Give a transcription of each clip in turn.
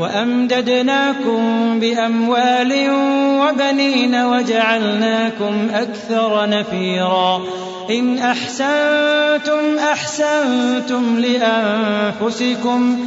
وأمددناكم بأموال وبنين وجعلناكم أكثر نفيرا. إن أحسنتم أحسنتم لأنفسكم.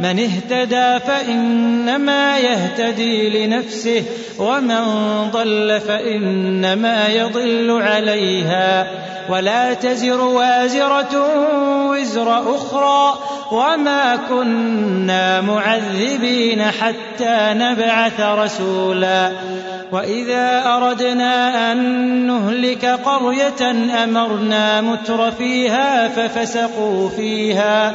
من اهتدى فإنما يهتدي لنفسه ومن ضل فإنما يضل عليها. ولا تزر وازرة وزر أخرى وما كنا معذبين حتى نبعث رسولا. وإذا أردنا أن نهلك قرية أمرنا متر فيها ففسقوا فيها.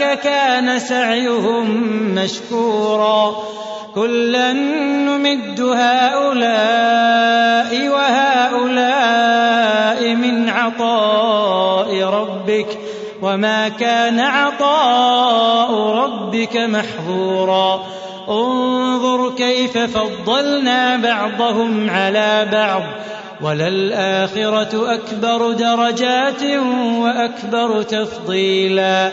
كان سعيهم مشكورا. كلا نمد هؤلاء وهؤلاء من عطاء ربك وما كان عطاء ربك محظورا. انظر كيف فضلنا بعضهم على بعض. وللآخرة أكبر درجات وأكبر تفضيلا.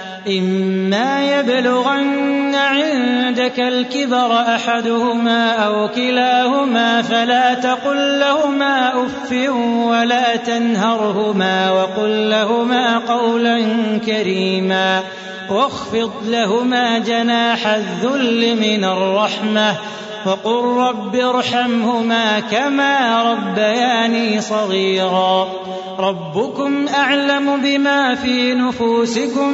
إما يبلغن عندك الكبر أحدهما أو كلاهما فلا تقل لهما أف ولا تنهرهما وقل لهما قولا كريما واخفض لهما جناح الذل من الرحمة وقل رب ارحمهما كما ربياني صغيرا ربكم أعلم بما في نفوسكم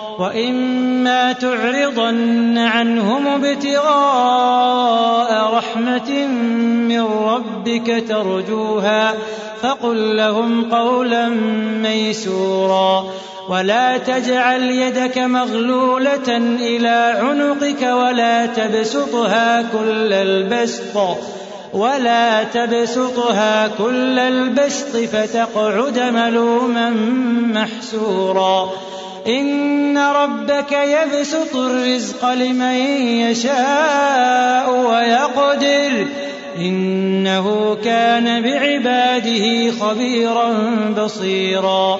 وإما تعرضن عنهم ابتغاء رحمة من ربك ترجوها فقل لهم قولا ميسورا ولا تجعل يدك مغلولة إلى عنقك ولا تبسطها كل البسط ولا تبسطها كل البسط فتقعد ملوما محسورا إن ربك يبسط الرزق لمن يشاء ويقدر إنه كان بعباده خبيرا بصيرا.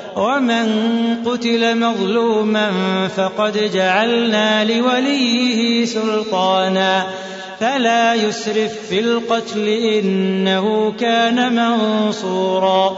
ومن قتل مظلوما فقد جعلنا لوليه سلطانا فلا يسرف في القتل إنه كان منصورا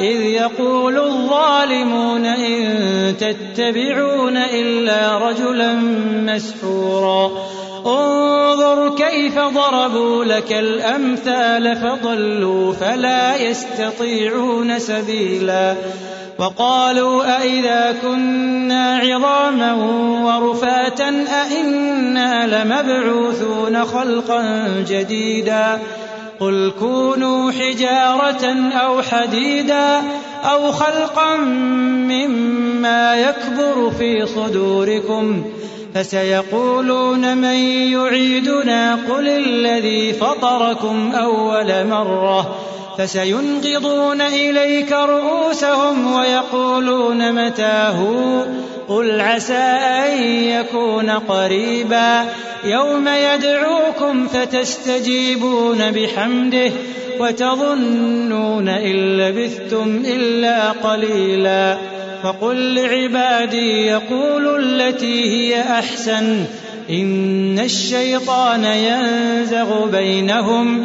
إذ يقول الظالمون إن تتبعون إلا رجلا مسحورا. انظر كيف ضربوا لك الأمثال فضلوا فلا يستطيعون سبيلا. وقالوا أئذا كنا عظاما ورفاتا أئنا لمبعوثون خلقا جديدا. قل كونوا حجارة أو حديدا أو خلقا مما يكبر في صدوركم فسيقولون من يعيدنا قل الذي فطركم أول مرة فسينغضون إليك رؤوسهم ويقولون متاه؟ قل عسى أن يكون قريبا. يوم يدعوكم فتستجيبون بحمده وتظنون إن لبثتم إلا قليلا. فقل لعبادي يقولوا التي هي أحسن. إن الشيطان ينزغ بينهم.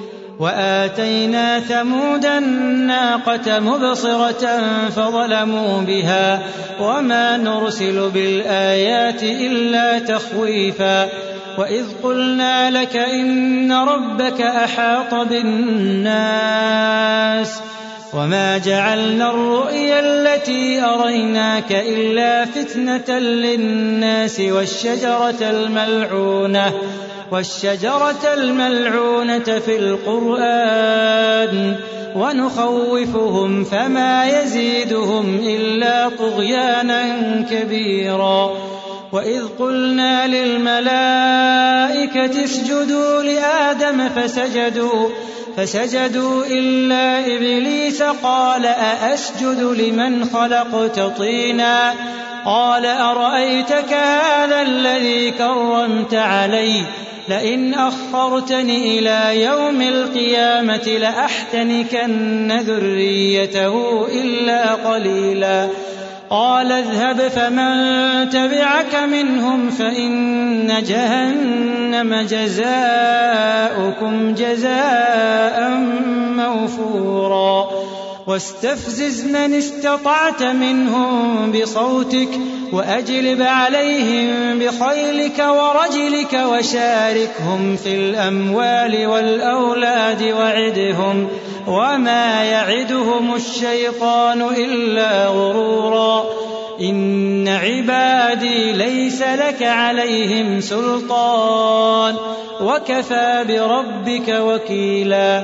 وآتينا ثمود الناقة مبصرة فظلموا بها وما نرسل بالآيات إلا تخويفا وإذ قلنا لك إن ربك أحاط بالناس وما جعلنا الرؤيا التي أريناك إلا فتنة للناس والشجرة الملعونة والشجرة الملعونة في القرآن ونخوفهم فما يزيدهم إلا طغيانا كبيرا. وإذ قلنا للملائكة اسجدوا لآدم فسجدوا فسجدوا إلا إبليس قال أأسجد لمن خلقت طينا؟ قال أرأيتك هذا الذي كرمت علي لئن أخرتني إلى يوم القيامة لأحتنكن ذريته إلا قليلا. قال اذهب فمن تبعك منهم فإن جهنم جزاؤكم جزاء موفورا. واستفزز من استطعت منهم بصوتك وأجلب عليهم بخيلك ورجلك وشاركهم في الأموال والأولاد وعدهم وما يعدهم الشيطان إلا غرورا. إن عبادي ليس لك عليهم سلطان. وكفى بربك وكيلا.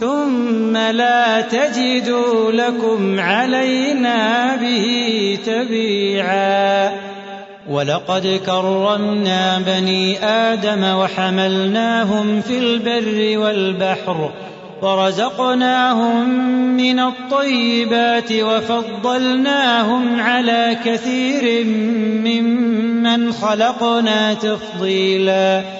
ثم لا تجدوا لكم علينا به تبيعا. ولقد كرمنا بني آدم وحملناهم في البر والبحر ورزقناهم من الطيبات وفضلناهم على كثير ممن خلقنا تفضيلا.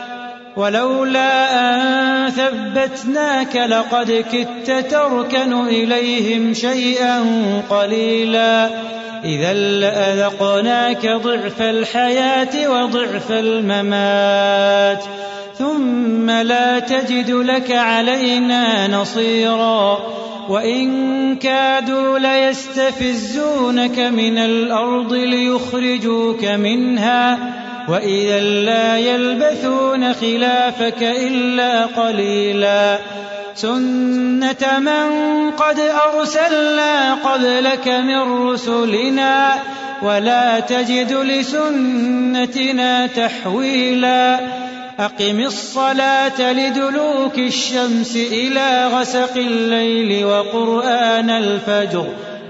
ولولا أن ثبتناك لقد كدت تركن إليهم شيئا قليلا. إذا لأذقناك ضعف الحياة وضعف الممات. ثم لا تجد لك علينا نصيرا. وإن كادوا ليستفزونك من الأرض ليخرجوك منها. وإذا لا يلبثون خلافك إلا قليلا سنة من قد أرسلنا قبلك من رسلنا ولا تجد لسنتنا تحويلا أقم الصلاة لدلوك الشمس إلى غسق الليل وقرآن الفجر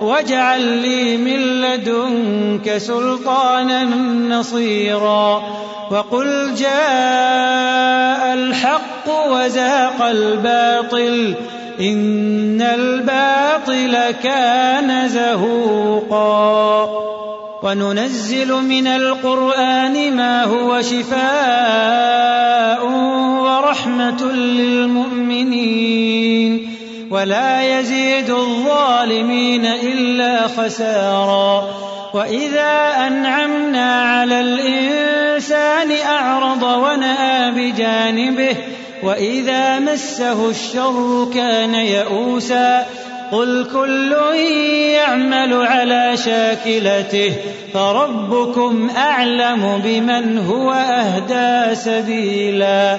واجعل لي من لدنك سلطانا نصيرا وقل جاء الحق وزاق الباطل إن الباطل كان زهوقا وننزل من القرآن ما هو شفاء ورحمة للمؤمنين ولا يزيد الظالمين إلا خسارا. وإذا أنعمنا على الإنسان أعرض ونأى بجانبه وإذا مسه الشر كان يئوسا. قل كل يعمل على شاكلته فربكم أعلم بمن هو أهدى سبيلا.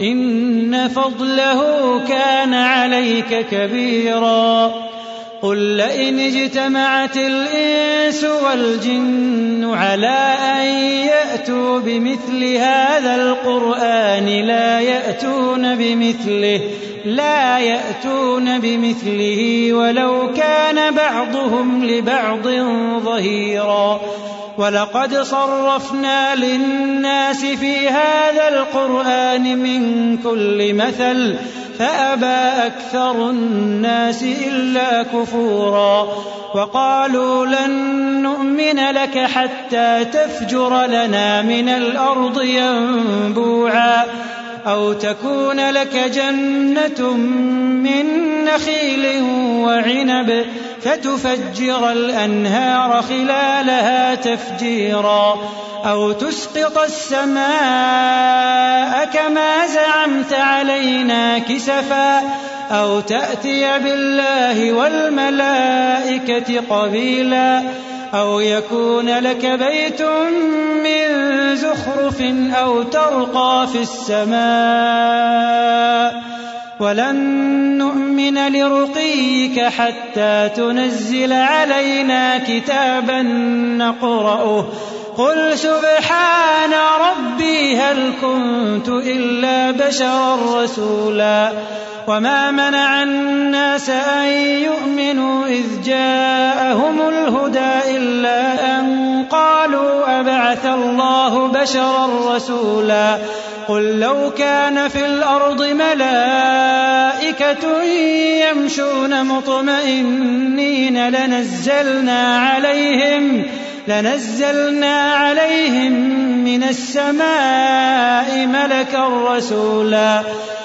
إن فضله كان عليك كبيرا. قل لئن اجتمعت الإنس والجن على أن يأتوا بمثل هذا القرآن لا يأتون بمثله. لا يأتون بمثله ولو كان بعضهم لبعض ظهيرا. ولقد صرفنا للناس في هذا القرآن من كل مثل فأبى أكثر الناس إلا كفورا. وقالوا لن نؤمن لك حتى تفجر لنا من الأرض ينبوعا. أو تكون لك جنة من نخيل وعنب فتفجر الأنهار خلالها تفجيرا أو تسقط السماء كما زعمت علينا كسفا أو تأتي بالله والملائكة قبيلا أو يكون لك بيت من زخرف أو ترقى في السماء ولن نؤمن لرقيك حتى تنزل علينا كتابا نقرأه. قل سبحان ربي هل كنت إلا بشرا رسولا. وما منع الناس أن يؤمنوا إذ جاءهم الهدى إلا أن قالوا أبعث الله بشرا رسولا قل لو كان في الأرض ملائكة يمشون مطمئنين لنزلنا عليهم لنزلنا عليهم من السماء ملكا رسولا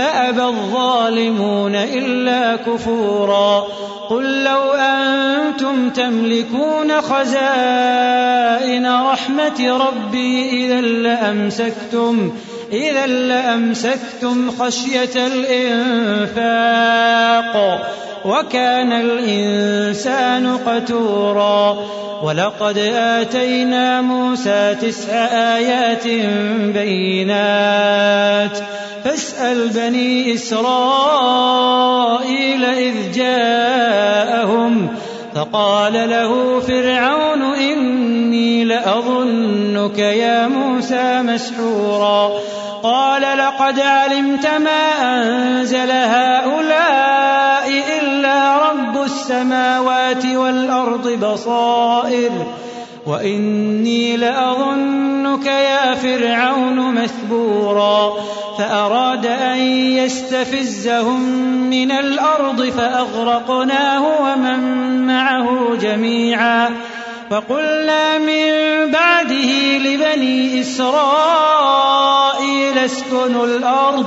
فأبى الظالمون إلا كفورا قل لو أنتم تملكون خزائن رحمة ربي إذا لأمسكتم إذا لأمسكتم خشية الإنفاق. وكان الإنسان قتورا. ولقد آتينا موسى تسع آيات بينات. فاسأل بني إسرائيل إذ جاءهم. فقال له فرعون إني لأظنك يا موسى مسحورا. قال لقد علمت ما أنزل هؤلاء السماوات والأرض بصائر وإني لأظنك يا فرعون مثبورا فأراد أن يستفزهم من الأرض فأغرقناه ومن معه جميعا. فقلنا من بعده لبني إسرائيل اسكنوا الأرض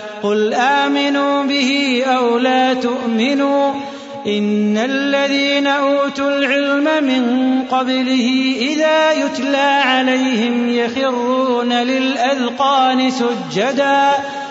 قل آمنوا به أو لا تؤمنوا إن الذين أوتوا العلم من قبله إذا يتلى عليهم يخرون للأذقان سجدا